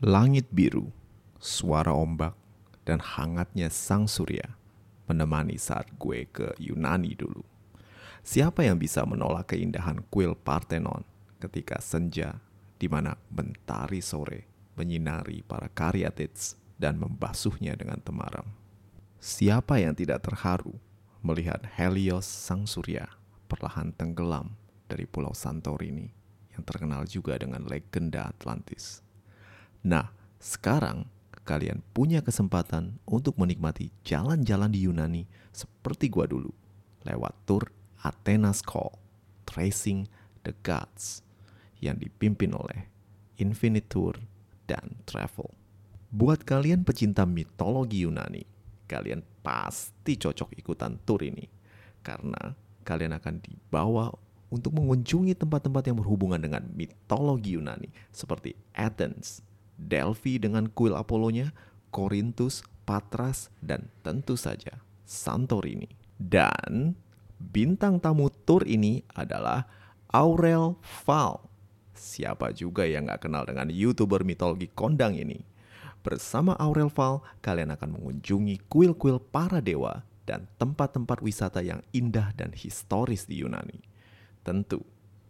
Langit biru, suara ombak, dan hangatnya sang surya menemani saat gue ke Yunani dulu. Siapa yang bisa menolak keindahan kuil Parthenon ketika senja di mana mentari sore menyinari para karyatids dan membasuhnya dengan temaram? Siapa yang tidak terharu melihat Helios sang surya perlahan tenggelam dari pulau Santorini yang terkenal juga dengan legenda Atlantis? Nah, sekarang kalian punya kesempatan untuk menikmati jalan-jalan di Yunani seperti gua dulu, lewat tur Athena's Call, Tracing the Gods, yang dipimpin oleh Infinite Tour dan Travel. Buat kalian pecinta mitologi Yunani, kalian pasti cocok ikutan tur ini, karena kalian akan dibawa untuk mengunjungi tempat-tempat yang berhubungan dengan mitologi Yunani, seperti Athens, Delphi dengan kuil Apollonya, Korintus, Patras, dan tentu saja Santorini. Dan bintang tamu tur ini adalah Aurel Val. Siapa juga yang gak kenal dengan YouTuber mitologi kondang ini? Bersama Aurel Val, kalian akan mengunjungi kuil-kuil para dewa dan tempat-tempat wisata yang indah dan historis di Yunani. Tentu,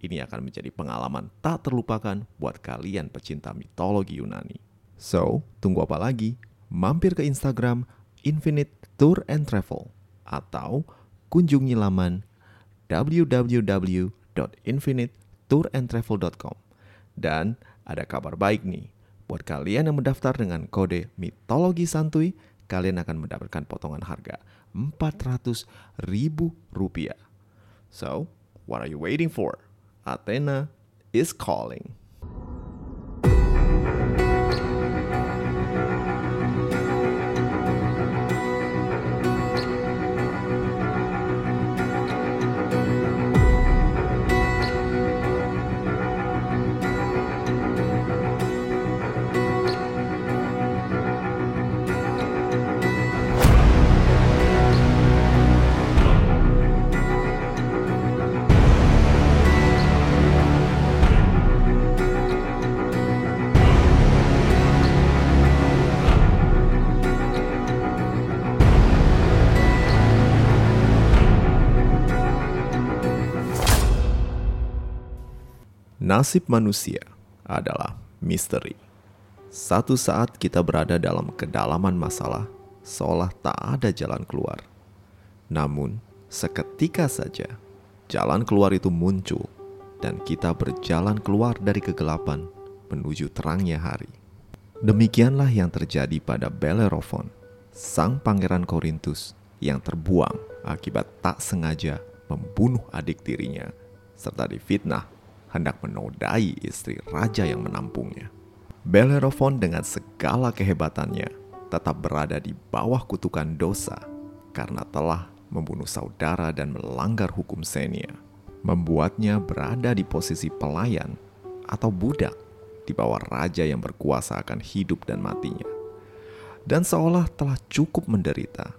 ini akan menjadi pengalaman tak terlupakan buat kalian pecinta mitologi Yunani. So, tunggu apa lagi? Mampir ke Instagram Infinite Tour and Travel atau kunjungi laman www.infinitetourandtravel.com. Dan ada kabar baik nih, buat kalian yang mendaftar dengan kode mitologi santuy, kalian akan mendapatkan potongan harga 400 ribu rupiah. So, what are you waiting for? Athena is calling. Nasib manusia adalah misteri. Satu saat kita berada dalam kedalaman masalah, seolah tak ada jalan keluar. Namun, seketika saja jalan keluar itu muncul, dan kita berjalan keluar dari kegelapan menuju terangnya hari. Demikianlah yang terjadi pada Bellerophon, sang pangeran Korintus yang terbuang akibat tak sengaja membunuh adik tirinya serta difitnah hendak menodai istri raja yang menampungnya. Bellerophon dengan segala kehebatannya tetap berada di bawah kutukan dosa karena telah membunuh saudara dan melanggar hukum Senia, membuatnya berada di posisi pelayan atau budak di bawah raja yang berkuasa akan hidup dan matinya. Dan seolah telah cukup menderita,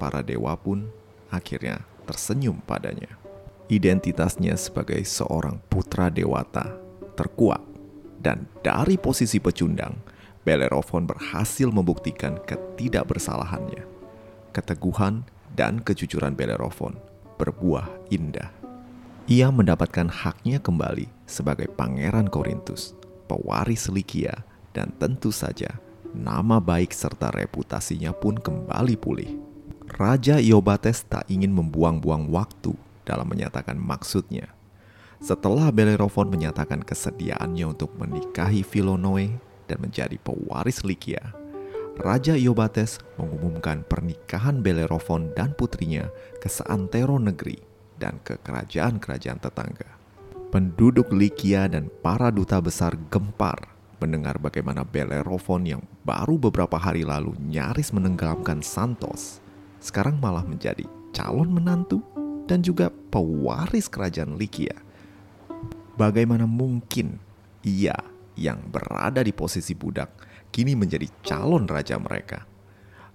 para dewa pun akhirnya tersenyum padanya identitasnya sebagai seorang putra dewata terkuat dan dari posisi pecundang, Bellerophon berhasil membuktikan ketidakbersalahannya. Keteguhan dan kejujuran Bellerophon berbuah indah. Ia mendapatkan haknya kembali sebagai pangeran Korintus, pewaris Likia, dan tentu saja nama baik serta reputasinya pun kembali pulih. Raja Iobates tak ingin membuang-buang waktu dalam menyatakan maksudnya. Setelah Bellerophon menyatakan kesediaannya untuk menikahi Philonoe dan menjadi pewaris Likia, Raja Iobates mengumumkan pernikahan Bellerophon dan putrinya ke seantero negeri dan ke kerajaan-kerajaan tetangga. Penduduk Likia dan para duta besar gempar mendengar bagaimana Bellerophon yang baru beberapa hari lalu nyaris menenggelamkan Santos, sekarang malah menjadi calon menantu dan juga pewaris kerajaan Likia. Bagaimana mungkin ia yang berada di posisi budak kini menjadi calon raja mereka?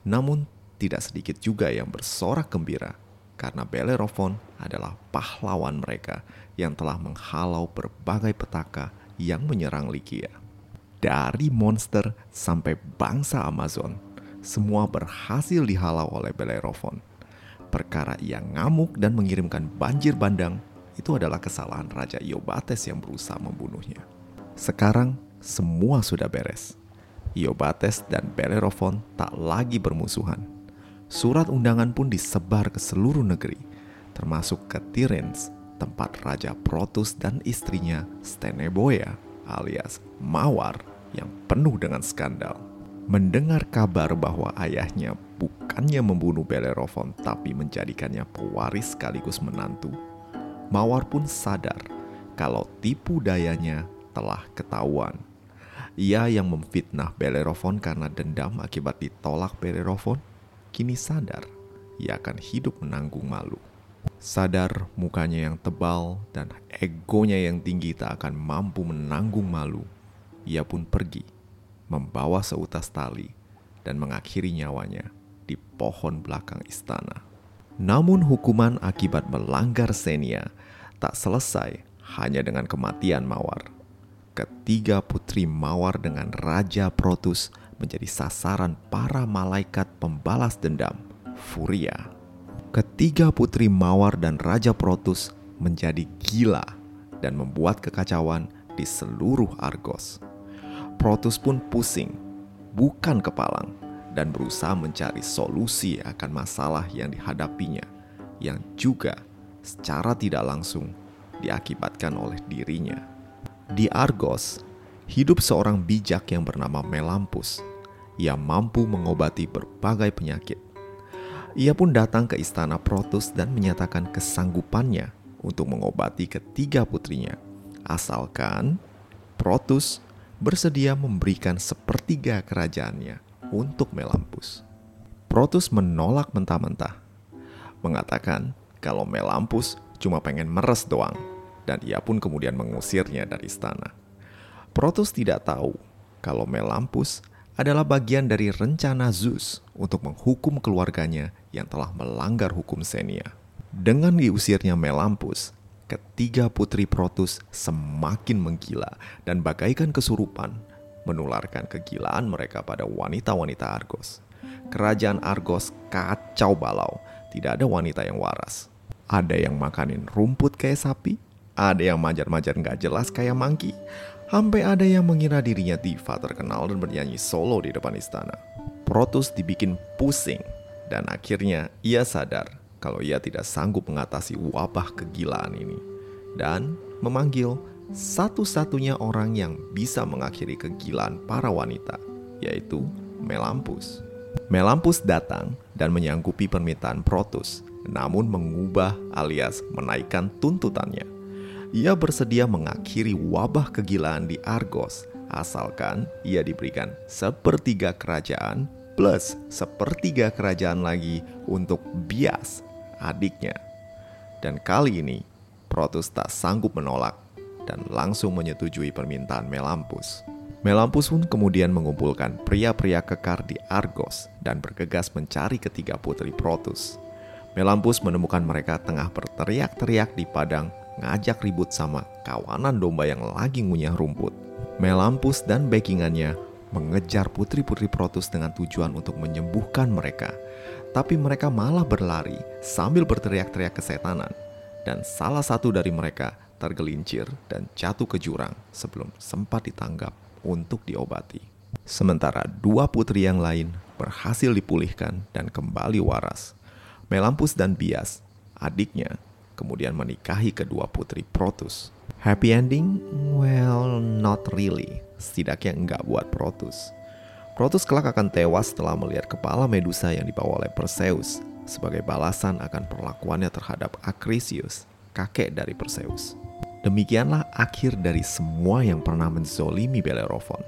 Namun tidak sedikit juga yang bersorak gembira karena Bellerophon adalah pahlawan mereka yang telah menghalau berbagai petaka yang menyerang Likia. dari monster sampai bangsa Amazon, semua berhasil dihalau oleh Bellerophon. Perkara ia ngamuk dan mengirimkan banjir bandang itu adalah kesalahan Raja Iobates yang berusaha membunuhnya. Sekarang semua sudah beres. Iobates dan Bellerophon tak lagi bermusuhan. Surat undangan pun disebar ke seluruh negeri, termasuk ke Tirens, tempat Raja Protus dan istrinya Steneboya alias Mawar yang penuh dengan skandal. Mendengar kabar bahwa ayahnya bukannya membunuh Bellerophon tapi menjadikannya pewaris sekaligus menantu, Mawar pun sadar kalau tipu dayanya telah ketahuan. Ia yang memfitnah Bellerophon karena dendam akibat ditolak Bellerophon, kini sadar ia akan hidup menanggung malu. Sadar mukanya yang tebal dan egonya yang tinggi tak akan mampu menanggung malu, ia pun pergi membawa seutas tali dan mengakhiri nyawanya di pohon belakang istana. Namun hukuman akibat melanggar Senia tak selesai hanya dengan kematian Mawar. Ketiga putri Mawar dengan Raja Protus menjadi sasaran para malaikat pembalas dendam, Furia. Ketiga putri Mawar dan Raja Protus menjadi gila dan membuat kekacauan di seluruh Argos. Protus pun pusing, bukan kepalang, dan berusaha mencari solusi akan masalah yang dihadapinya, yang juga secara tidak langsung diakibatkan oleh dirinya. Di Argos, hidup seorang bijak yang bernama Melampus. Ia mampu mengobati berbagai penyakit. Ia pun datang ke istana Protus dan menyatakan kesanggupannya untuk mengobati ketiga putrinya, asalkan Protus bersedia memberikan sepertiga kerajaannya untuk Melampus. Protus menolak mentah-mentah, mengatakan kalau Melampus cuma pengen meres doang, dan ia pun kemudian mengusirnya dari istana. Protus tidak tahu kalau Melampus adalah bagian dari rencana Zeus untuk menghukum keluarganya yang telah melanggar hukum Senia. Dengan diusirnya Melampus, ketiga putri Protus semakin menggila dan bagaikan kesurupan menularkan kegilaan mereka pada wanita-wanita Argos. Kerajaan Argos kacau balau, tidak ada wanita yang waras. Ada yang makanin rumput kayak sapi, ada yang majar-majar nggak jelas kayak mangki, sampai ada yang mengira dirinya diva terkenal dan bernyanyi solo di depan istana. Protus dibikin pusing, dan akhirnya ia sadar kalau ia tidak sanggup mengatasi wabah kegilaan ini dan memanggil satu-satunya orang yang bisa mengakhiri kegilaan para wanita, yaitu Melampus. Melampus datang dan menyanggupi permintaan Protus, namun mengubah alias menaikkan tuntutannya. Ia bersedia mengakhiri wabah kegilaan di Argos, asalkan ia diberikan sepertiga kerajaan plus sepertiga kerajaan lagi untuk Bias adiknya. Dan kali ini, Protus tak sanggup menolak dan langsung menyetujui permintaan Melampus. Melampus pun kemudian mengumpulkan pria-pria kekar di Argos dan bergegas mencari ketiga putri Protus. Melampus menemukan mereka tengah berteriak-teriak di padang ngajak ribut sama kawanan domba yang lagi ngunyah rumput. Melampus dan backingannya mengejar putri-putri Protus dengan tujuan untuk menyembuhkan mereka tapi mereka malah berlari sambil berteriak-teriak kesetanan, dan salah satu dari mereka tergelincir dan jatuh ke jurang sebelum sempat ditanggap untuk diobati. Sementara dua putri yang lain berhasil dipulihkan dan kembali waras. Melampus dan Bias, adiknya, kemudian menikahi kedua putri Protus. Happy ending? Well, not really. Setidaknya enggak buat Protus. Protus kelak akan tewas setelah melihat kepala Medusa yang dibawa oleh Perseus sebagai balasan akan perlakuannya terhadap Acrisius, kakek dari Perseus. Demikianlah akhir dari semua yang pernah menzolimi Bellerophon.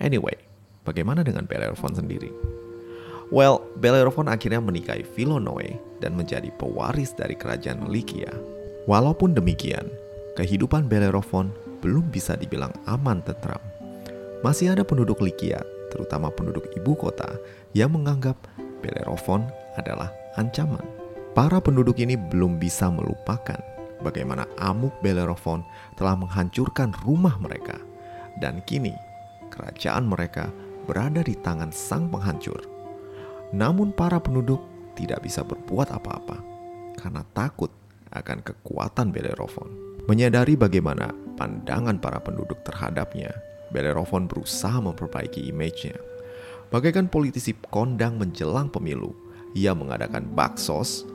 Anyway, bagaimana dengan Bellerophon sendiri? Well, Bellerophon akhirnya menikahi Philonoe dan menjadi pewaris dari kerajaan Lycia. Walaupun demikian, kehidupan Bellerophon belum bisa dibilang aman tentram. Masih ada penduduk Lycia terutama penduduk ibu kota, yang menganggap Bellerophon adalah ancaman. Para penduduk ini belum bisa melupakan bagaimana amuk Bellerophon telah menghancurkan rumah mereka. Dan kini, kerajaan mereka berada di tangan sang penghancur. Namun para penduduk tidak bisa berbuat apa-apa karena takut akan kekuatan Bellerophon. Menyadari bagaimana pandangan para penduduk terhadapnya, Bellerophon berusaha memperbaiki image-nya. Bagaikan politisi kondang menjelang pemilu, ia mengadakan baksos,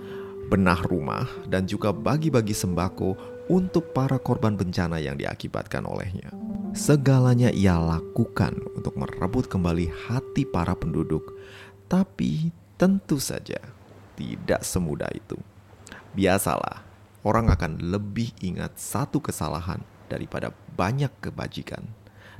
benah rumah, dan juga bagi-bagi sembako untuk para korban bencana yang diakibatkan olehnya. Segalanya ia lakukan untuk merebut kembali hati para penduduk, tapi tentu saja tidak semudah itu. Biasalah, orang akan lebih ingat satu kesalahan daripada banyak kebajikan,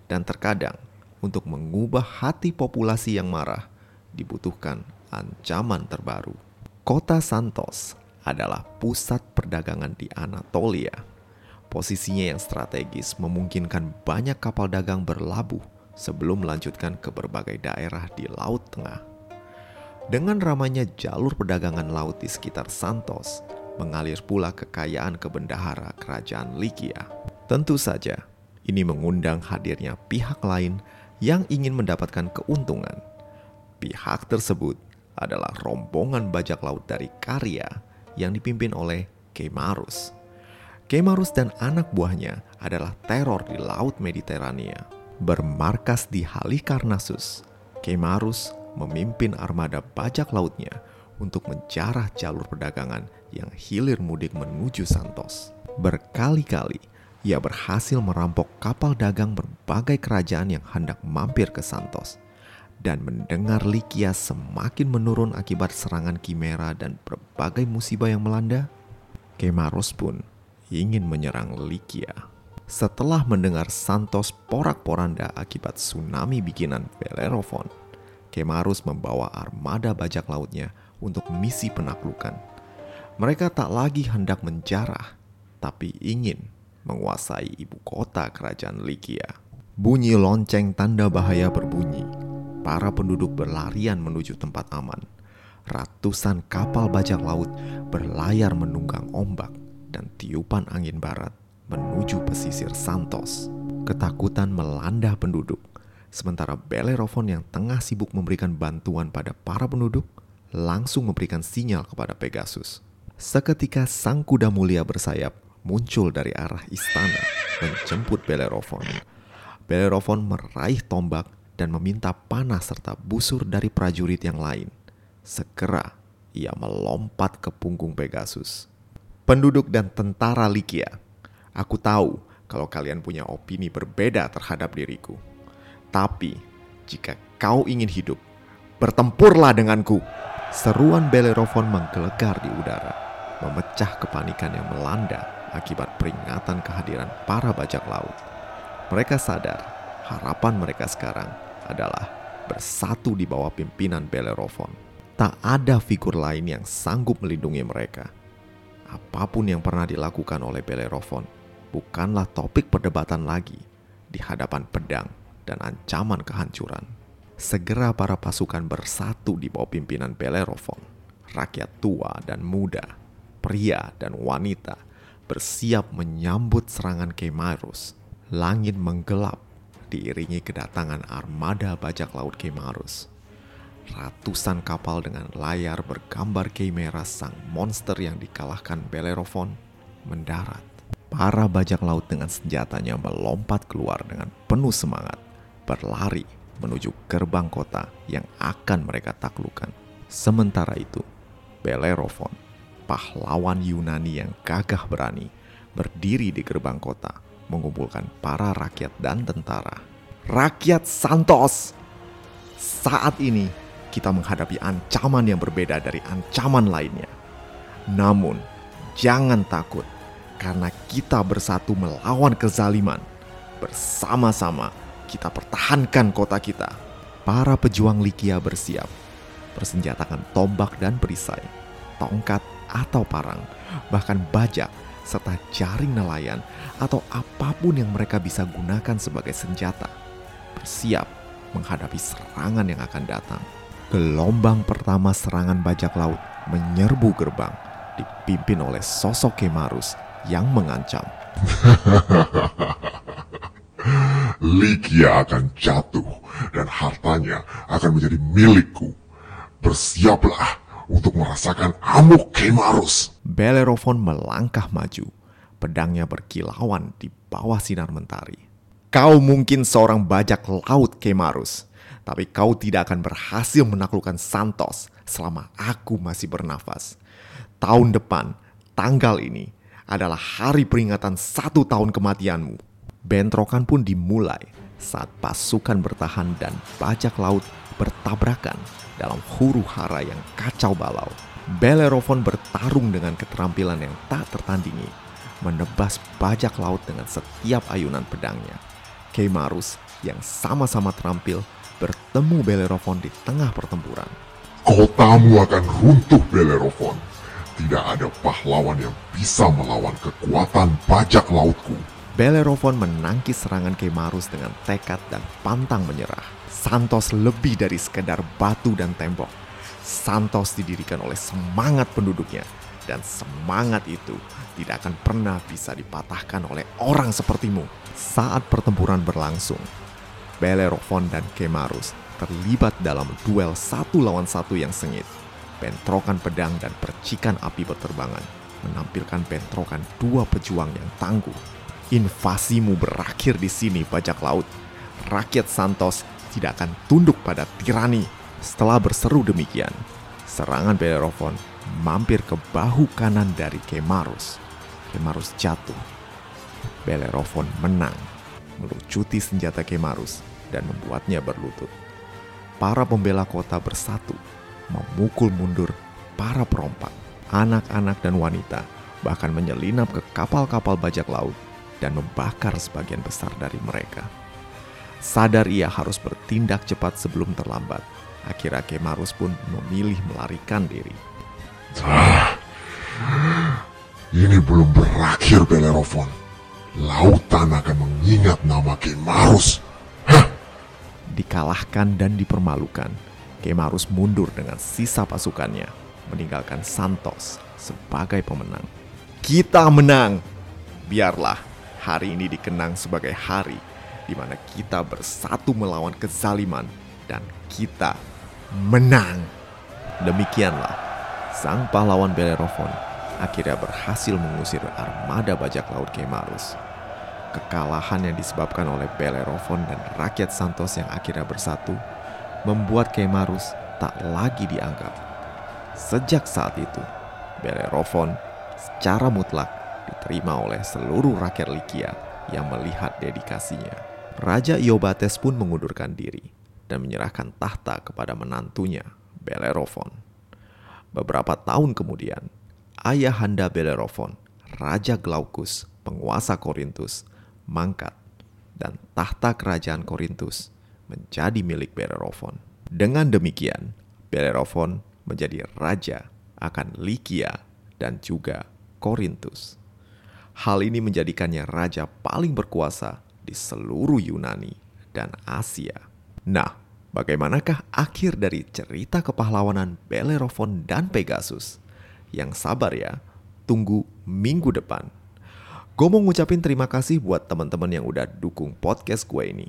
dan terkadang untuk mengubah hati populasi yang marah dibutuhkan ancaman terbaru. Kota Santos adalah pusat perdagangan di Anatolia Posisinya yang strategis memungkinkan banyak kapal dagang berlabuh sebelum melanjutkan ke berbagai daerah di Laut Tengah. Dengan ramainya jalur perdagangan laut di sekitar Santos, mengalir pula kekayaan kebendahara kerajaan Likia. Tentu saja, ini mengundang hadirnya pihak lain yang ingin mendapatkan keuntungan. Pihak tersebut adalah rombongan bajak laut dari Karya yang dipimpin oleh Kemarus. Kemarus dan anak buahnya adalah teror di Laut Mediterania. Bermarkas di Halikarnassus, Kemarus memimpin armada bajak lautnya untuk menjarah jalur perdagangan yang hilir mudik menuju Santos. Berkali-kali ia berhasil merampok kapal dagang berbagai kerajaan yang hendak mampir ke Santos. Dan mendengar Likia semakin menurun akibat serangan Kimera dan berbagai musibah yang melanda, Kemarus pun ingin menyerang Likia. Setelah mendengar Santos porak-poranda akibat tsunami bikinan Bellerophon, Kemarus membawa armada bajak lautnya untuk misi penaklukan. Mereka tak lagi hendak menjarah, tapi ingin menguasai ibu kota kerajaan Likia. Bunyi lonceng tanda bahaya berbunyi. Para penduduk berlarian menuju tempat aman. Ratusan kapal bajak laut berlayar menunggang ombak dan tiupan angin barat menuju pesisir Santos. Ketakutan melanda penduduk, sementara Bellerophon yang tengah sibuk memberikan bantuan pada para penduduk langsung memberikan sinyal kepada Pegasus. Seketika sang kuda mulia bersayap muncul dari arah istana menjemput Bellerophon. Bellerophon meraih tombak dan meminta panah serta busur dari prajurit yang lain. Segera ia melompat ke punggung Pegasus penduduk dan tentara Likia. Aku tahu kalau kalian punya opini berbeda terhadap diriku. Tapi, jika kau ingin hidup, bertempurlah denganku. Seruan Bellerophon menggelegar di udara, memecah kepanikan yang melanda akibat peringatan kehadiran para bajak laut. Mereka sadar harapan mereka sekarang adalah bersatu di bawah pimpinan Bellerophon. Tak ada figur lain yang sanggup melindungi mereka apa pun yang pernah dilakukan oleh Bellerophon bukanlah topik perdebatan lagi di hadapan pedang dan ancaman kehancuran. Segera para pasukan bersatu di bawah pimpinan Bellerophon. Rakyat tua dan muda, pria dan wanita bersiap menyambut serangan Kemarus. Langit menggelap diiringi kedatangan armada bajak laut Kemarus Ratusan kapal dengan layar bergambar Chimera sang monster yang dikalahkan Bellerophon mendarat. Para bajak laut dengan senjatanya melompat keluar dengan penuh semangat, berlari menuju gerbang kota yang akan mereka taklukkan. Sementara itu, Bellerophon, pahlawan Yunani yang gagah berani, berdiri di gerbang kota, mengumpulkan para rakyat dan tentara. Rakyat Santos! Saat ini, kita menghadapi ancaman yang berbeda dari ancaman lainnya. Namun, jangan takut karena kita bersatu melawan kezaliman. Bersama-sama kita pertahankan kota kita. Para pejuang Likia bersiap, bersenjatakan tombak dan perisai, tongkat atau parang, bahkan bajak serta jaring nelayan atau apa pun yang mereka bisa gunakan sebagai senjata. Bersiap menghadapi serangan yang akan datang. Gelombang pertama serangan bajak laut menyerbu gerbang, dipimpin oleh sosok Kemarus yang mengancam. Likia akan jatuh dan hartanya akan menjadi milikku. Bersiaplah untuk merasakan amuk Kemarus. Bellerophon melangkah maju. Pedangnya berkilauan di bawah sinar mentari. Kau mungkin seorang bajak laut Kemarus, tapi kau tidak akan berhasil menaklukkan Santos selama aku masih bernafas. Tahun depan, tanggal ini adalah hari peringatan satu tahun kematianmu. Bentrokan pun dimulai saat pasukan bertahan dan bajak laut bertabrakan dalam huru hara yang kacau balau. Bellerophon bertarung dengan keterampilan yang tak tertandingi, menebas bajak laut dengan setiap ayunan pedangnya. Keimarus yang sama-sama terampil bertemu Bellerophon di tengah pertempuran. Kotamu akan runtuh, Bellerophon. Tidak ada pahlawan yang bisa melawan kekuatan bajak lautku. Bellerophon menangkis serangan Keimarus dengan tekad dan pantang menyerah. Santos lebih dari sekedar batu dan tembok. Santos didirikan oleh semangat penduduknya. Dan semangat itu tidak akan pernah bisa dipatahkan oleh orang sepertimu. Saat pertempuran berlangsung, Bellerophon dan Kemarus terlibat dalam duel satu lawan satu yang sengit. Bentrokan pedang dan percikan api berterbangan menampilkan bentrokan dua pejuang yang tangguh. Invasimu berakhir di sini, bajak laut. Rakyat Santos tidak akan tunduk pada tirani. Setelah berseru demikian, serangan Bellerophon mampir ke bahu kanan dari Kemarus. Kemarus jatuh. Bellerophon menang, melucuti senjata Kemarus dan membuatnya berlutut. Para pembela kota bersatu, memukul mundur para perompak, anak-anak dan wanita, bahkan menyelinap ke kapal-kapal bajak laut dan membakar sebagian besar dari mereka. Sadar ia harus bertindak cepat sebelum terlambat. Akhirnya Kemarus pun memilih melarikan diri. Ah, ini belum berakhir, Bellerophon. Lautan akan mengingat nama Kemarus. Hah, Dikalahkan dan dipermalukan, Kemarus mundur dengan sisa pasukannya, meninggalkan Santos sebagai pemenang. Kita menang! Biarlah hari ini dikenang sebagai hari di mana kita bersatu melawan kezaliman dan kita menang. Demikianlah, sang pahlawan Bellerophon akhirnya berhasil mengusir armada bajak laut Kemarus. Kekalahan yang disebabkan oleh Bellerophon dan rakyat Santos yang akhirnya bersatu membuat Kemarus tak lagi dianggap. Sejak saat itu, Bellerophon secara mutlak diterima oleh seluruh rakyat Likia yang melihat dedikasinya. Raja Iobates pun mengundurkan diri dan menyerahkan tahta kepada menantunya, Bellerophon. Beberapa tahun kemudian, ayahanda Bellerophon, Raja Glaucus, penguasa Korintus, mangkat dan tahta kerajaan Korintus menjadi milik Bellerophon. Dengan demikian, Bellerophon menjadi raja akan Likia dan juga Korintus. Hal ini menjadikannya raja paling berkuasa di seluruh Yunani dan Asia. Nah, bagaimanakah akhir dari cerita kepahlawanan Bellerophon dan Pegasus? Yang sabar ya, tunggu minggu depan. Gue mau ngucapin terima kasih buat teman-teman yang udah dukung podcast gue ini.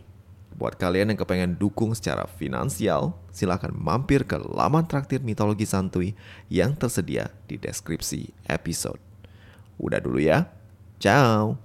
Buat kalian yang kepengen dukung secara finansial, silahkan mampir ke laman traktir mitologi santuy yang tersedia di deskripsi episode. Udah dulu ya, ciao!